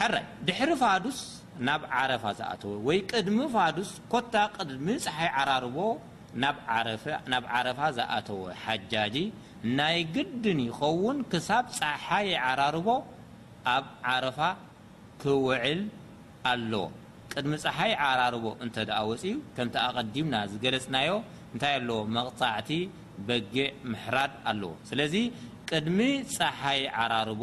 ሕራይ ድሕሪ ፋዱስ ናብ ዓረፋ ዝኣተወ ወይ ቅድሚ ፋዱስ ኮታ ቅድሚ ጸሓይ ዓራርቦ ናብ ዓረፋ ዝኣተወ ሓጃጂ ናይ ግድን ይኸውን ክሳብ ጸሓይ ዓራርቦ ኣብ ዓረፋ ክውዕል ኣለዎ። ቅድሚ ጸሓይ ዓራርቦ እንተድኣ ወጺኡ ከምቲ ኣቐዲምና ዝገለጽናዮ እንታይ ኣለዎ መቕጻዕቲ በጊዕ ምሕራድ ኣለዎ። ስለዚ ቅድሚ ጸሓይ ዓራርቦ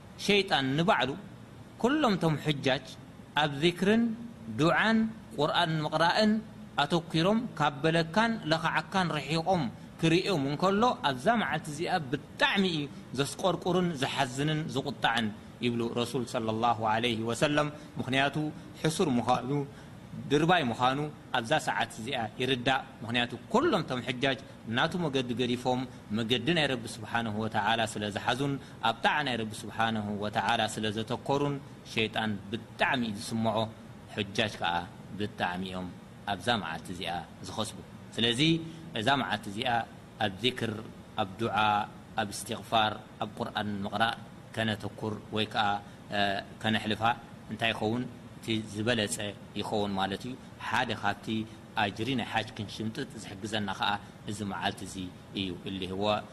ሸይጣን ንባዕሉ ኩሎም እቶም ሑጃጅ ኣብ ዚክርን ዱዓን ቁርኣን ምቕራእን ኣተኲሮም ካብ በለካን ለኽዓካን ርሒቖም ክርእዮም እንከሎ ኣብዛ መዓልቲ እዚኣ ብጣዕሚ እዩ ዘስቆርቁርን ዝሓዝንን ዝቑጣዕን ይብሉ ረሱል ሰለላሁ ዓለይሂ ወሰለም ምኽንያቱ ሕሱር ምዃኑ ድርባይ ምዃኑ ኣብዛ ሰዓት እዚኣ ይርዳእ ምኽንያቱ ኩሎም እቶም ሑጃጅ ናቱ መገዲ ገዲፎም መገዲ ናይ ረቢ ሱብሓነሁ ወተዓላ ስለዝሓዙን ኣብ ጣዓ ናይ ረቢ ሱብሓነሁ ወተዓላ ስለ ዘተኮሩን ሸይጣን ብጣዕሚ እዩ ዝስምዖ ሑጃጅ ከኣ ብጣዕሚ እዮም ኣብዛ መዓልቲ እዚኣ ዝኸስቡ ስለዚ እዛ መዓልቲ እዚኣ ኣብ ዚክር ኣብ ዱዓ ኣብ እስቲግፋር ኣብ ቁርኣን ምቕራእ ከነተኩር ወይ ከኣ ከነሕልፋ እንታይ ይኸውን እቲ ዝበለጸ ይኸውን ማለት እዩ ሓደ ካብቲ ኣጅሪ ናይ ሓጅ ክንሽምጥጥ ዝሕግዘና ከኣ እዚ መዓልቲ እዚ እዩ እሊህወ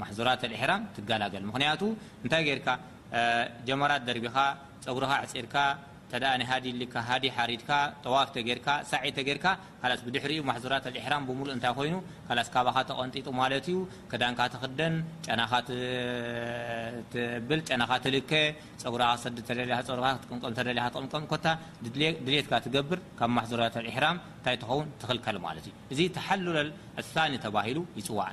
ማሕዙራት ኣልኢሕራም ትጋላገል ምኽንያቱ እንታይ ጌርካ ጀመራት ደርቢኻ ጸጉርኻ ኣዕጺርካ ተደኣ ናይ ሃዲ ልካ ሃዲ ሓሪድካ ጠዋፍ ተጌርካ ሳዒ ተጌርካ ካላስ ብድሕሪኡ ማሕዙራት ኣልኢሕራም ብምሉእ እንታይ ኮይኑ ካላስ ካባኻ ተቐንጢጡ ማለት እዩ ክዳንካ ትኽደን ጨናኻ ትብል ጨናኻ ትልከ ጸጉራኻ ክትሰድድ ተደሊኻ ጸጉርኻ ክትቅምቀም ተደሊኻ ትቕምቀም ኮታ ድልየትካ ትገብር ካብ ማሕዙራት ኣልኢሕራም እንታይ ትኸውን ትኽልከል ማለት እዩ እዚ ተሓሉለል ኣሳኒ ተባሂሉ ይጽዋዕ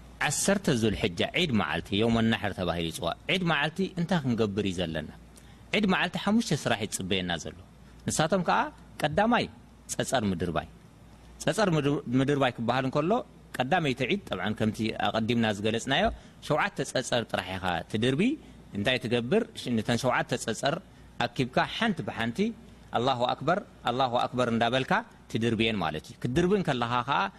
ዓሰርተ ዙልሕጃ ዒድ መዓልቲ፣ ዮመ ናሕር ተባሂሉ ይጽዋዕ። ዒድ መዓልቲ እንታይ ክንገብር እዩ ዘለና? ዒድ መዓልቲ ሓሙሽተ ስራሕ እዩ ዝጽበየና ዘሎ። ንሳቶም ከኣ፣ ቀዳማይ ጸጸር ምድርባይ። ጸጸር ምድርባይ ክበሃል እንከሎ፣ ቀዳመይቲ ዒድ ጠብዓን ከምቲ ኣቐዲምና ዝገለጽናዮ ሸውዓተ ጸጸር ጥራሕ ኢኻ ትድርቢ። እንታይ ትገብር? ንተን ሸውዓተ ጸጸር ኣኪብካ ሓንቲ ብሓንቲ ኣላሁ ኣክበር ኣላሁ ኣክበር እንዳበልካ ትድርብየን ማለት እዩ። ክትድርቢ እንከለኻ ከኣ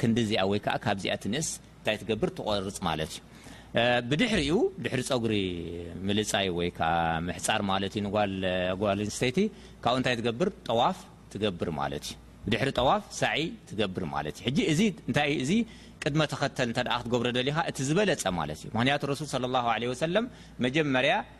ክንዲ እዚኣ ወይ ከኣ ካብዚኣ ትንእስ እንታይ ትገብር ትቆርጽ ማለት እዩ ብድሕሪኡ ድሕሪ ጸጉሪ ምልጻይ ወይ ከኣ ምሕጻር ማለት እዩ ንጓል ጓል ኣንስተይቲ ካብኡ እንታይ ትገብር ጠዋፍ ትገብር ማለት እዩ ድሕሪ ጠዋፍ ሳዒ ትገብር ማለት እዩ ሕጂ እዚ እንታይ እዩ እዚ ቅድመ ተኸተል እንተ ክትገብሮ ደሊኻ እቲ ዝበለጸ ማለት እዩ ምክንያቱ ረሱል ሰለላሁ ዐለይሂ ወሰለም መጀመርያ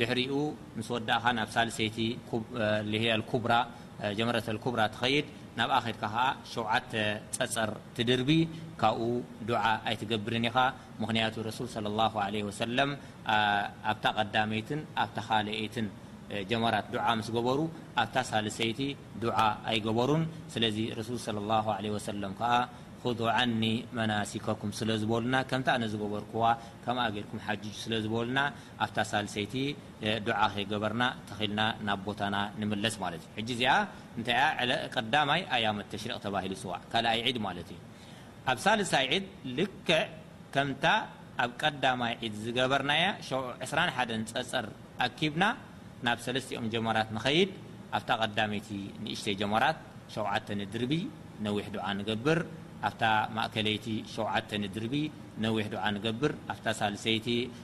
ድሕሪኡ ምስ ወዳእካ ናብ ሳልሰይቲ እልሂ ኣልኩብራ፣ ጀመረት ኣልኩብራ፣ ትኸይድ ናብኣ ከድካ ከኣ ሸውዓተ ጸጸር ትድርቢ ካብኡ ዱዓ ኣይትገብርን ኢኻ ምኽንያቱ ረሱል ሰለላሁ ዓለይሂ ወሰለም ኣብታ ቀዳመይትን ኣብታ ካልኣይትን ጀመራት ዱዓ ምስ ገበሩ ኣብታ ሳልሰይቲ ዱዓ ኣይገበሩን ስለዚ ረሱል ሰለላሁ ዓለይሂ ወሰለም ከኣ ኹዙ ዓኒ መናሲከኩም ስለዝበሉና ከምታ ኣነ ዝገበርኩዋ ከምኣ ጌርኩም ሓጅጁ ስለዝበሉና ኣብታ ሳልሰይቲ ዱዓ ከይገበርና ተኺልና ናብ ቦታና ንምለስ ማለት እዩ። ሕጂ እዚኣ እንታይ እያ ዕለ ቀዳማይ ኣያመ ተሽሪቅ ተባሂሉ ዝጽዋዕ ካልኣይ ዒድ ማለት እዩ። ኣብ ሳልሳይ ዒድ ልክዕ ከምታ ኣብ ቀዳማይ ዒድ ዝገበርናያ ሸውዑ ዕስራን ሓደን ጸጸር ኣኪብና ናብ ሰለስቲኦም ጀመራት ንኸይድ ኣብታ ቀዳመይቲ ንእሽተይ ጀመራት ሸውዓተ ንድርቢ ነዊሕ ዱዓ ንገብር ኣብታ ማእከለይቲ ሸውዓተ ንድርቢ ነዊሕ ዱዓ ንገብር ኣብታ ሳልሰይቲ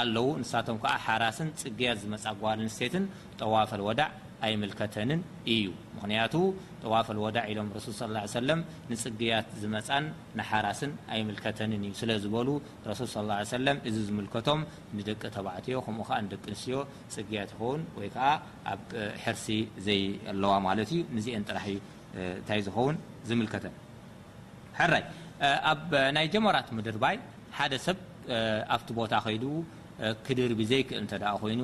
ኣለዉ ንሳቶም ከኣ ሓራስን ጽግያት ዝመጻ ጓል ኣንስተይትን ጠዋፍ ኣልወዳዕ ኣይምልከተንን እዩ ምኽንያቱ ጠዋፍ ኣልወዳዕ ኢሎም ረሱል ሰለላሁ ዓለይሂ ወሰለም ንጽግያት ዝመጻን ንሓራስን ኣይምልከተንን እዩ ስለ ዝበሉ ረሱል ሰለላሁ ዓለይሂ ወሰለም እዚ ዝምልከቶም ንደቂ ተባዕትዮ ከምኡ ከኣ ንደቂ ኣንስትዮ ጽግያት ይኸውን ወይ ከኣ ኣብ ሕርሲ ዘይ ኣለዋ ማለት እዩ ንዚኤን ጥራሕ እዩ እንታይ ዝኸውን ዝምልከተን። ሕራይ ኣብ ናይ ጀመራት ምድርባይ ሓደ ሰብ ኣብቲ ቦታ ከይዱ ክድርቢ ዘይክእል እንተድኣ ኮይኑ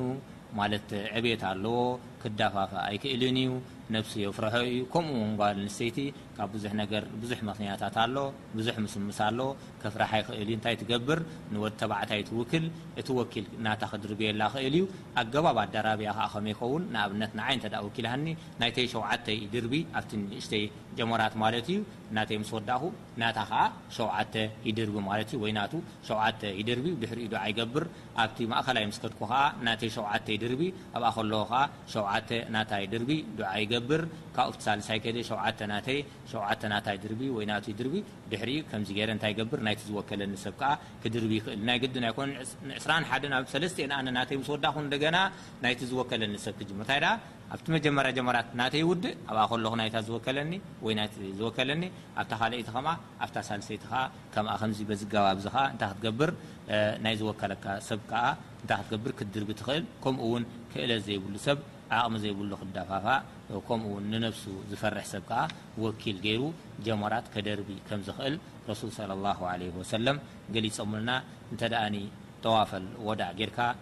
ማለት ዕብየት ኣለዎ ክዳፋፋእ ኣይክእልን እዩ ነብሱ የፍርሖ እዩ ከምኡ ውን ጓል ኣንስተይቲ ካብ ብዙሕ ነገር ብዙሕ ምክንያታት ኣሎ ብዙሕ ምስምስ ኣሎ ከፍርሓ ይክእል እዩ እንታይ ትገብር ንወድ ተባዕታይ ትውክል እቲ ወኪል ናታ ክድርብየላ ክእል እዩ ኣገባብ ኣደራብያ ከኣ ከመይ ይከውን ንኣብነት ንዓይ እንተድኣ ወኪልሃኒ ናይተይ ሸውዓተይ ድርቢ ኣብቲ ንእሽተይ ጀመራት ማለት እዩ ናተይ ምስ ወዳእኩ ናታ ከኣ ሸውዓተ ይድርቢ ማለት እዩ ወይ ናቱ ሸውዓተ ይድርቢ ብድሕሪኡ ዱዓ ይገብር ኣብቲ ማእከላይ ምስ ከድኩ ከኣ ናተይ ሸውዓተ ይድርቢ ኣብኣ ከለኩ ከኣ ሸውዓተ ናታ ይድርቢ ዱዓ ይገብር ካብኡ ኣብቲ ሳልሳይ ከይደ ሸውዓተ ናተይ ሸውዓተ ናታ ይድርቢ ወይ ናቱ ይድርቢ ብድሕሪኡ ከምዚ ገይረ እንታይ ይገብር ናይቲ ዝወከለኒ ሰብ ከኣ ክድርቢ ይክእል ናይ ግድን ኣይኮነን ን ዕስራን ሓደን ኣብ ሰለስቲኤን ኣነ ናተይ ምስ ወዳእኩ እንደገና ናይቲ ዝወከለኒ ሰብ ክጅምር እንታይ ደኣ ኣብቲ መጀመርያ ጀመራት ናተይ ውድእ ኣብኣ ከለኹ ናይታ ዝወከለኒ ወይ ናይቲ ዝወከለኒ ኣብታ ካልኣይቲ ከምኣ ኣብታ ሳልሰይቲ ከኣ ከምኣ ከምዚ በዚ ኣገባብ እዚ ከኣ እንታይ ክትገብር ናይ ዝወከለካ ሰብ ከኣ እንታይ ክትገብር ክትድርቢ ትኽእል ከምኡ ውን ክእለት ዘይብሉ ሰብ ዓቕሚ ዘይብሉ ክዳፋፋእ ከምኡ ውን ንነብሱ ዝፈርሕ ሰብ ከኣ ወኪል ገይሩ ጀመራት ከደርቢ ከም ዝኽእል ረሱል ሰለላሁ ዓለይሂ ወሰለም ገሊጾምልና እንተ ጠዋፈል ወዳዕ ጌርካ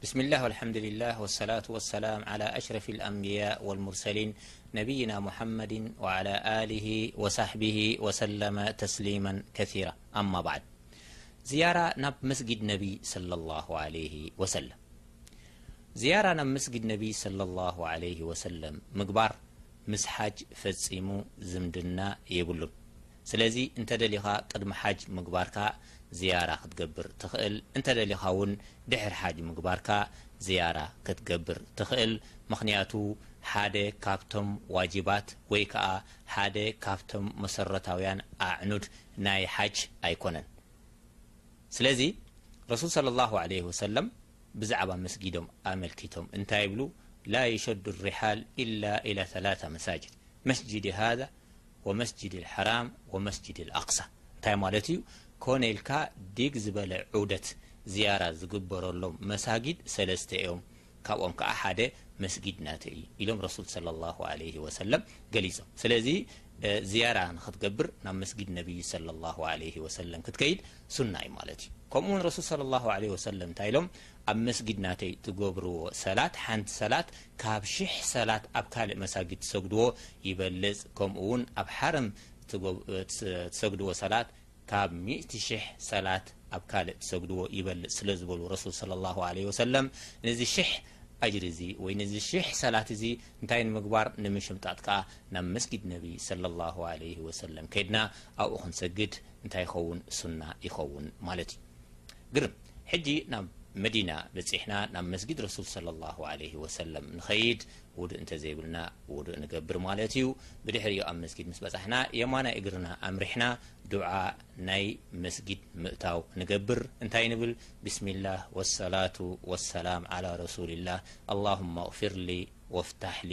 ብስሚላህ ወልሓምዱሊላህ ወሰላቱ ወሰላም ዓላ ኣሽረፊል ኣንብያእ ወልሙርሰሊን ነብይና ሙሓመድን ወዓላ ኣሊሂ ወሳሕቢሂ ወሰለመ ተስሊመን ከሲራ ኣማ ባዕድ ዝያራ ናብ መስጊድ ነብይ ሰለላሁ ዓለይሂ ወሰለም ዝያራ ናብ መስጊድ ነብይ ሰለላሁ ዓለይሂ ወሰለም ምግባር ምስ ሓጅ ፈጺሙ ዝምድና የብሉን ስለዚ እንተደሊኻ ቅድሚ ሓጅ ምግባርካ ዝያራ ክትገብር ትኽእል እንተደሊኻ ውን ድሕሪ ሓጅ ምግባርካ ዝያራ ክትገብር ትኽእል ምኽንያቱ ሓደ ካብቶም ዋጂባት ወይ ከኣ ሓደ ካብቶም መሰረታውያን ኣዕኑድ ናይ ሓጅ ኣይኮነን ስለዚ ረሱል ሰለሏሁ ዓለይሂ ወሰለም ብዛዕባ መስጊዶም ኣመልኪቶም እንታይ ይብሉ ላዩሸዱ ሪሓል ኢላ ኢላ ሰላሳ መሳጅድ መስጂዲ ሃዛ ወመስጂዲል ሐራም ወመስጂዲል ኣቅሳ እንታይ ማለት እዩ ኮነ ኢልካ ዲግ ዝበለ ዑደት ዝያራ ዝግበረሎም መሳጊድ ሰለስተ እዮም ካብኦም ከኣ ሓደ መስጊድ ናተይ እዩ ኢሎም ረሱል ሰለላሁ ዓለይሂ ወሰለም ገሊጾም ስለዚ ዝያራ ንኽትገብር ናብ መስጊድ ነብይ ሰለላሁ ዓለይሂ ወሰለም ክትከይድ ሱና እዩ ማለት እዩ ከምኡ ውን ረሱል ሰለላሁ ዓለይሂ ወሰለም እንታይ ኢሎም ኣብ መስጊድ ናተይ ትገብርዎ ሰላት ሓንቲ ሰላት ካብ ሽሕ ሰላት ኣብ ካልእ መሳጊድ ትሰግድዎ ይበልጽ ከምኡ ውን ኣብ ሓረም ትሰግድዎ ሰላት ካብ ሚእቲ ሽሕ ሰላት ኣብ ካልእ ትሰግድዎ ይበልጽ ስለ ዝበሉ ረሱል ሰለላሁ ዓለይሂ ወሰለም ነዚ ሽሕ ኣጅሪ እዚ ወይ ነዚ ሽሕ ሰላት እዚ እንታይ ንምግባር ንምሽምጣጥ ከኣ ናብ መስጊድ ነብይ ሰለላሁ ዓለይሂ ወሰለም ከድና ኣብኡ ክንሰግድ እንታይ ይኸውን ሱና ይኸውን ማለት እዩ። ግርም ሕጂ ናብ መዲና በጺሕና ናብ መስጊድ ረሱል ሰለላሁ ዓለይሂ ወሰለም ንኸይድ ውዱእ እንተዘይብልና ውዱእ ንገብር ማለት እዩ ብድሕሪኡ ኣብ መስጊድ ምስ በጻሕና የማናይ እግርና ኣምሪሕና ዱዓ ናይ መስጊድ ምእታው ንገብር እንታይ ንብል ቢስሚላህ ወሰላቱ ወሰላም ዓላ ረሱሊላህ ኣላሁመ እግፊርሊ ወፍታሕሊ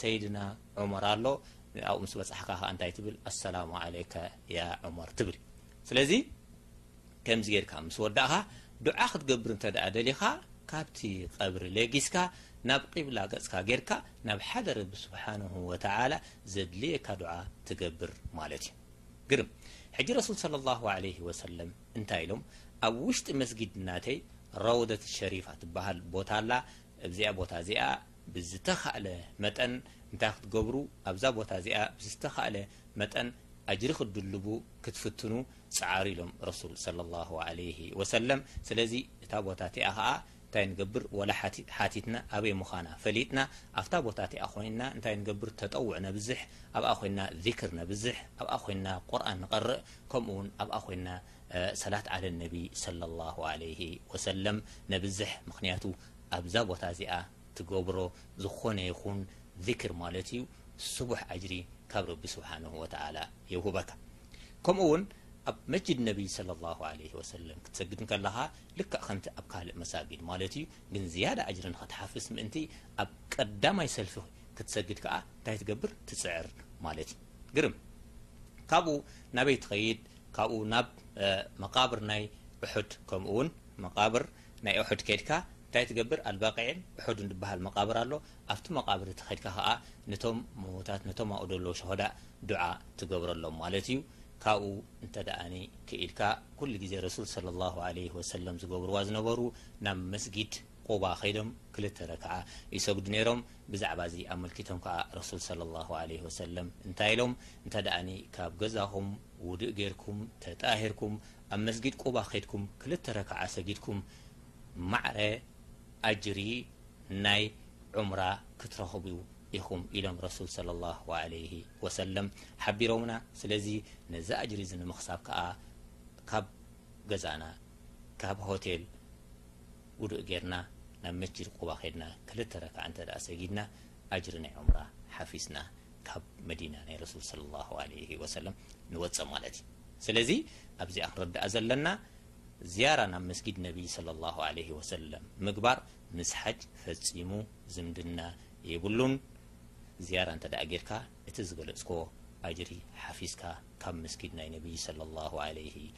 ሰይድና ዑመር ኣሎ ንኣኡ ምስ በጻሕካ ከኣ እንታይ ትብል ኣሰላሙ ዓለይከ ያ ዑመር ትብል ስለዚ ከምዚ ጌርካ ምስ ወዳእካ ዱዓ ክትገብር እንተ ደኣ ደሊኻ ካብቲ ቀብሪ ለጊስካ ናብ ቂብላ ገጽካ ጌርካ ናብ ሓደ ረቢ ስብሓነሁ ወተዓላ ዘድልየካ ዱዓ ትገብር ማለት እዩ ግርም ሕጂ ረሱል ሰለላሁ ዓለይሂ ወሰለም እንታይ ኢሎም ኣብ ውሽጢ መስጊድ ናተይ ረውደት ሸሪፋ ትበሃል ቦታ ኣላ እብዚኣ ቦታ እዚኣ ብዝተኻእለ መጠን እንታይ ክትገብሩ ኣብዛ ቦታ እዚኣ ብዝተኻእለ መጠን ኣጅሪ ክትድልቡ ክትፍትኑ ጽዓሩ ኢሎም ረሱል ሰለሏሁ ዓለይሂ ወሰለም ስለዚ እታ ቦታ እቲኣ ኸኣ እንታይ ንገብር ወላ ሓቲትና ኣበይ ምዃና ፈሊጥና ኣብታ ቦታ እቲኣ ኮይንና እንታይ ንገብር ተጠውዕ ነብዝሕ ኣብኣ ኮይንና ዚክር ነብዝሕ ኣብኣ ኮይንና ቁርኣን ንቐርእ ከምኡውን ኣብኣ ኮይንና ሰላት ዓለ ነቢ ሰለላሁ ዓለይሂ ወሰለም ነብዝሕ ምኽንያቱ ኣብዛ ቦታ እዚኣ ትገብሮ ዝኾነ ይኹን ዚክር ማለት እዩ ስቡሕ ኣጅሪ ካብ ረቢ ስብሓነሁ ወተዓላ የውህበካ ከምኡ ውን ኣብ መስጅድ ነቢ ሰለላሁ ዓለይሂ ወሰለም ክትሰግድ እንከለኻ ልክዕ ከምቲ ኣብ ካልእ መሳጊድ ማለት እዩ ግን ዝያዳ ኣጅሪ ንኽትሓፍስ ምእንቲ ኣብ ቀዳማይ ሰልፊ ክትሰግድ ከዓ እንታይ ትገብር ትፅዕር ማለት እዩ ግርም ካብኡ ናበይ ትኸይድ ካብኡ ናብ መቃብር ናይ ኡሑድ ከምኡ ውን መቃብር ናይ ኡሑድ ከድካ እንታይ ትገብር ኣልባቂዕን ኡሑድን ድበሃል መቃብር ኣሎ ኣብቲ መቃብር እቲ ከድካ ከኣ ንቶም ሙውታት ነቶም ኣብኡ ደለዉ ሸሆዳእ ዱዓ ትገብረሎም ማለት እዩ ካብኡ እንተ ደኣኒ ክኢልካ ኩሉ ግዜ ረሱል ሰለላሁ ዓለይሂ ወሰለም ዝገብርዋ ዝነበሩ ናብ መስጊድ ቁባ ከይዶም ክልተ ረክዓ ይሰግዱ ነይሮም ብዛዕባ እዚ ኣመልኪቶም ከኣ ረሱል ሰለላሁ ዓለይሂ ወሰለም እንታይ ኢሎም እንተ ደኣኒ ካብ ገዛኹም ውዱእ ጌርኩም ተጣሂርኩም ኣብ መስጊድ ቁባ ከይድኩም ክልተ ረክዓ ሰጊድኩም ማዕረ ኣጅሪ ናይ ዑምራ ክትረኽቡ ኢኹም ኢሎም ረሱል ሰለላሁ ዓለይሂ ወሰለም ሓቢሮምና ስለዚ ነዚ ኣጅሪ እዚ ንምኽሳብ ከኣ ካብ ገዛና ካብ ሆቴል ውዱእ ጌርና ናብ መስጂድ ቁባ ከድና ክልተ ረክዓ እንተ ሰጊድና ኣጅሪ ናይ ዑምራ ሓፊዝና ካብ መዲና ናይ ረሱል ሰለላሁ ዓለይሂ ወሰለም ንወጽእ ማለት እዩ ስለዚ ኣብዚኣ ክንርዳእ ዘለና ዝያራ ናብ መስጊድ ነቢይ ሰለላሁ ዓለይሂ ወሰለም ምግባር ምስ ሓጅ ፈጺሙ ዝምድና የብሉን ዝያራ እንተ ጌርካ እቲ ዝገለጽክዎ ኣጅሪ ሓፊዝካ ካብ መስጊድ ናይ ነቢይ ሰለላሁ ዓለይሂ